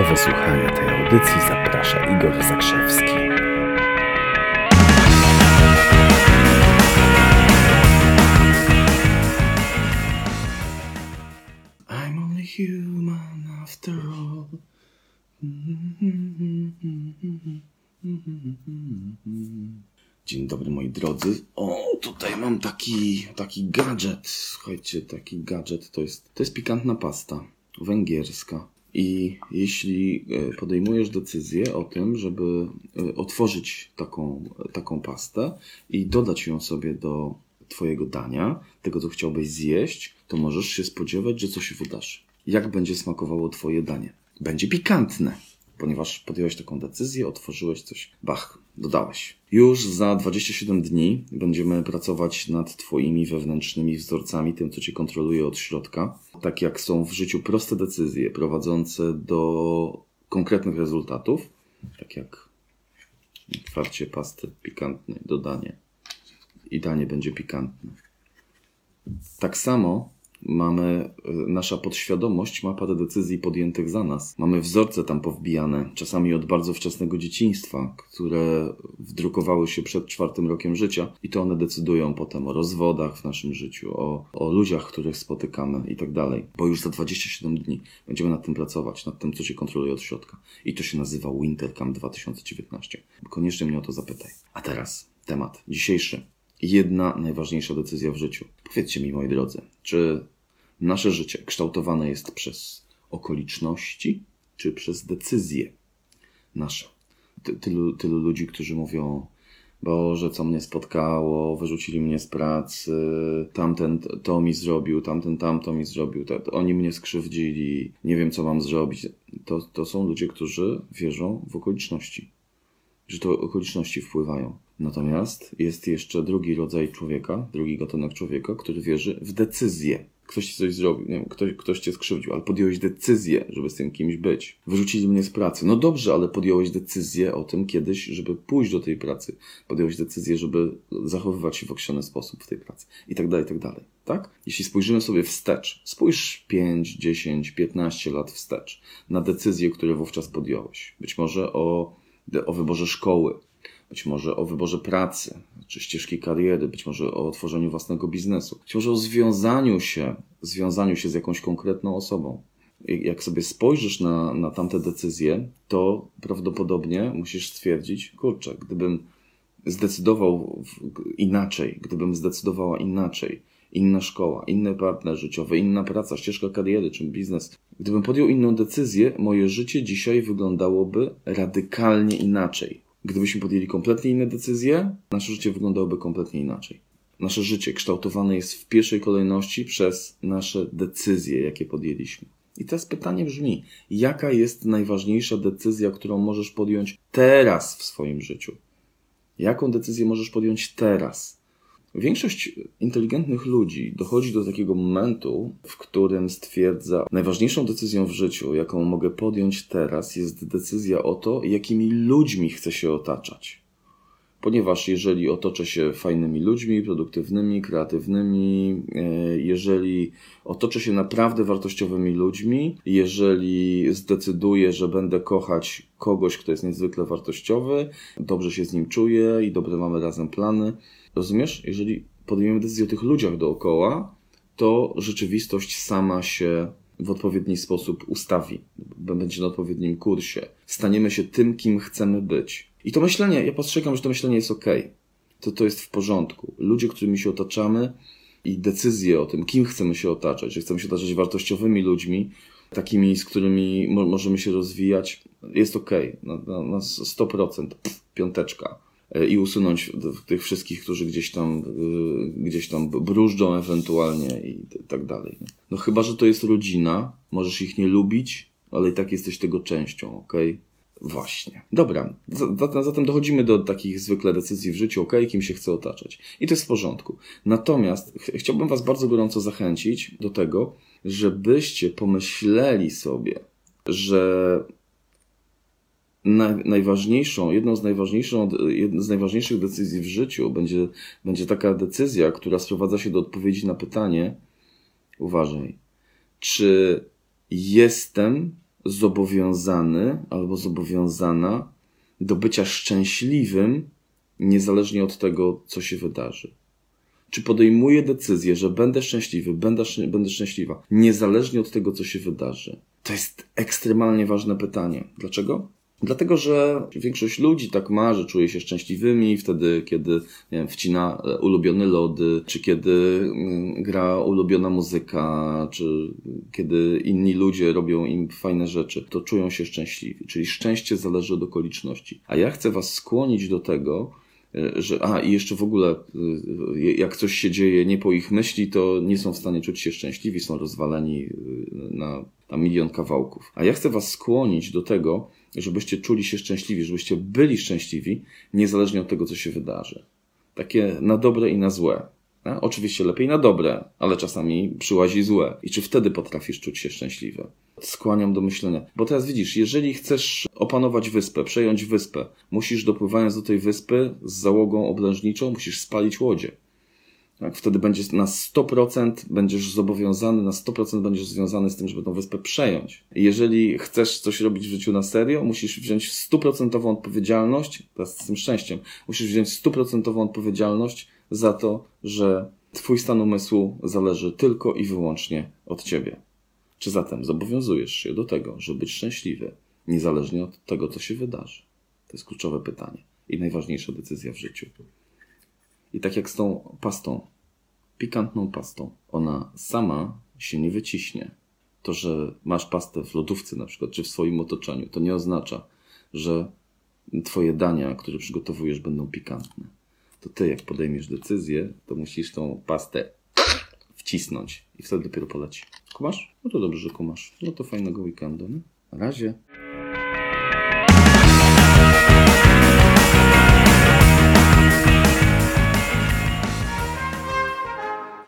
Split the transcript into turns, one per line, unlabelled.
Do wysłuchania tej audycji zaprasza Igor Zakrzewski. I'm only human after all. Dzień dobry moi drodzy. O, tutaj mam taki, taki gadżet. Słuchajcie, taki gadżet to jest, to jest pikantna pasta węgierska. I jeśli e, podejmujesz decyzję o tym, żeby e, otworzyć taką, taką pastę i dodać ją sobie do Twojego dania, tego co chciałbyś zjeść, to możesz się spodziewać, że coś się. Jak będzie smakowało Twoje danie? Będzie pikantne, ponieważ podjąłeś taką decyzję, otworzyłeś coś, bach, dodałeś. Już za 27 dni będziemy pracować nad Twoimi wewnętrznymi wzorcami, tym, co Cię kontroluje od środka. Tak jak są w życiu proste decyzje prowadzące do konkretnych rezultatów, tak jak otwarcie pasty pikantnej, dodanie i danie będzie pikantne. Tak samo mamy, y, nasza podświadomość ma parę decyzji podjętych za nas. Mamy wzorce tam powbijane, czasami od bardzo wczesnego dzieciństwa, które wdrukowały się przed czwartym rokiem życia i to one decydują potem o rozwodach w naszym życiu, o, o ludziach, których spotykamy i tak dalej. Bo już za 27 dni będziemy nad tym pracować, nad tym, co się kontroluje od środka. I to się nazywa Wintercamp 2019. Koniecznie mnie o to zapytaj. A teraz temat dzisiejszy jedna najważniejsza decyzja w życiu. Powiedzcie mi, moi drodzy, czy nasze życie kształtowane jest przez okoliczności, czy przez decyzje nasze? Ty, tylu, tylu ludzi, którzy mówią, Boże, co mnie spotkało, wyrzucili mnie z pracy, tamten to mi zrobił, tamten tamto mi zrobił, to, to oni mnie skrzywdzili, nie wiem co mam zrobić. To, to są ludzie, którzy wierzą w okoliczności, że to okoliczności wpływają. Natomiast jest jeszcze drugi rodzaj człowieka, drugi gatunek człowieka, który wierzy w decyzję. Ktoś ci coś zrobił, nie wiem, ktoś, ktoś cię skrzywdził, ale podjąłeś decyzję, żeby z tym kimś być. Wyrzucili mnie z pracy. No dobrze, ale podjąłeś decyzję o tym kiedyś, żeby pójść do tej pracy. Podjąłeś decyzję, żeby zachowywać się w określony sposób w tej pracy. I tak dalej, i tak dalej. Tak? Jeśli spojrzymy sobie wstecz, spójrz 5, 10, 15 lat wstecz na decyzje, które wówczas podjąłeś. Być może o, o wyborze szkoły, być może o wyborze pracy, czy ścieżki kariery, być może o otworzeniu własnego biznesu, być może o związaniu się, związaniu się z jakąś konkretną osobą. Jak sobie spojrzysz na, na tamte decyzje, to prawdopodobnie musisz stwierdzić, kurczę, gdybym zdecydował inaczej, gdybym zdecydowała inaczej, inna szkoła, inny partner życiowy, inna praca, ścieżka kariery czy biznes. Gdybym podjął inną decyzję, moje życie dzisiaj wyglądałoby radykalnie inaczej. Gdybyśmy podjęli kompletnie inne decyzje, nasze życie wyglądałoby kompletnie inaczej. Nasze życie kształtowane jest w pierwszej kolejności przez nasze decyzje, jakie podjęliśmy. I teraz pytanie brzmi: jaka jest najważniejsza decyzja, którą możesz podjąć teraz w swoim życiu? Jaką decyzję możesz podjąć teraz? Większość inteligentnych ludzi dochodzi do takiego momentu, w którym stwierdza, najważniejszą decyzją w życiu, jaką mogę podjąć teraz, jest decyzja o to, jakimi ludźmi chcę się otaczać. Ponieważ jeżeli otoczę się fajnymi ludźmi, produktywnymi, kreatywnymi, e, jeżeli otoczę się naprawdę wartościowymi ludźmi, jeżeli zdecyduję, że będę kochać kogoś, kto jest niezwykle wartościowy, dobrze się z nim czuję i dobre mamy razem plany, Rozumiesz? Jeżeli podejmiemy decyzję o tych ludziach dookoła, to rzeczywistość sama się w odpowiedni sposób ustawi, będzie na odpowiednim kursie. Staniemy się tym, kim chcemy być. I to myślenie, ja postrzegam, że to myślenie jest ok. To, to jest w porządku. Ludzie, którymi się otaczamy i decyzje o tym, kim chcemy się otaczać, że chcemy się otaczać wartościowymi ludźmi, takimi, z którymi mo możemy się rozwijać, jest ok. Na, na, na 100%. Pff, piąteczka i usunąć tych wszystkich, którzy gdzieś tam, gdzieś tam brużdżą ewentualnie i tak dalej. No chyba, że to jest rodzina, możesz ich nie lubić, ale i tak jesteś tego częścią, ok? Właśnie. Dobra, zatem dochodzimy do takich zwykle decyzji w życiu, ok, kim się chce otaczać. I to jest w porządku. Natomiast ch chciałbym Was bardzo gorąco zachęcić do tego, żebyście pomyśleli sobie, że najważniejszą, jedną z, najważniejszą, jedną z najważniejszych decyzji w życiu będzie, będzie taka decyzja, która sprowadza się do odpowiedzi na pytanie, uważaj, czy jestem zobowiązany albo zobowiązana do bycia szczęśliwym, niezależnie od tego, co się wydarzy? Czy podejmuję decyzję, że będę szczęśliwy, będę, będę szczęśliwa, niezależnie od tego, co się wydarzy? To jest ekstremalnie ważne pytanie. Dlaczego? Dlatego, że większość ludzi tak ma, że czuje się szczęśliwymi wtedy, kiedy nie wiem, wcina e, ulubione lody, czy kiedy mm, gra ulubiona muzyka, czy kiedy inni ludzie robią im fajne rzeczy, to czują się szczęśliwi. Czyli szczęście zależy od okoliczności. A ja chcę Was skłonić do tego, e, że a i jeszcze w ogóle e, jak coś się dzieje nie po ich myśli, to nie są w stanie czuć się szczęśliwi, są rozwaleni na, na milion kawałków. A ja chcę was skłonić do tego, żebyście czuli się szczęśliwi, żebyście byli szczęśliwi, niezależnie od tego, co się wydarzy. Takie na dobre i na złe. Oczywiście lepiej na dobre, ale czasami przyłazi złe. I czy wtedy potrafisz czuć się szczęśliwy? Skłaniam do myślenia. Bo teraz widzisz, jeżeli chcesz opanować wyspę, przejąć wyspę, musisz dopływając do tej wyspy z załogą oblężniczą, musisz spalić łodzie. Tak, wtedy będziesz na 100% będziesz zobowiązany, na 100% będziesz związany z tym, żeby tą wyspę przejąć. Jeżeli chcesz coś robić w życiu na serio, musisz wziąć stuprocentową odpowiedzialność, teraz z tym szczęściem, musisz wziąć stuprocentową odpowiedzialność za to, że twój stan umysłu zależy tylko i wyłącznie od ciebie. Czy zatem zobowiązujesz się do tego, żeby być szczęśliwy, niezależnie od tego, co się wydarzy? To jest kluczowe pytanie i najważniejsza decyzja w życiu. I tak jak z tą pastą, pikantną pastą, ona sama się nie wyciśnie. To, że masz pastę w lodówce na przykład, czy w swoim otoczeniu, to nie oznacza, że twoje dania, które przygotowujesz, będą pikantne. To ty, jak podejmiesz decyzję, to musisz tą pastę wcisnąć i wtedy dopiero poleci. Kumasz? No to dobrze, że kumasz. No to fajnego weekendu, nie? Na razie.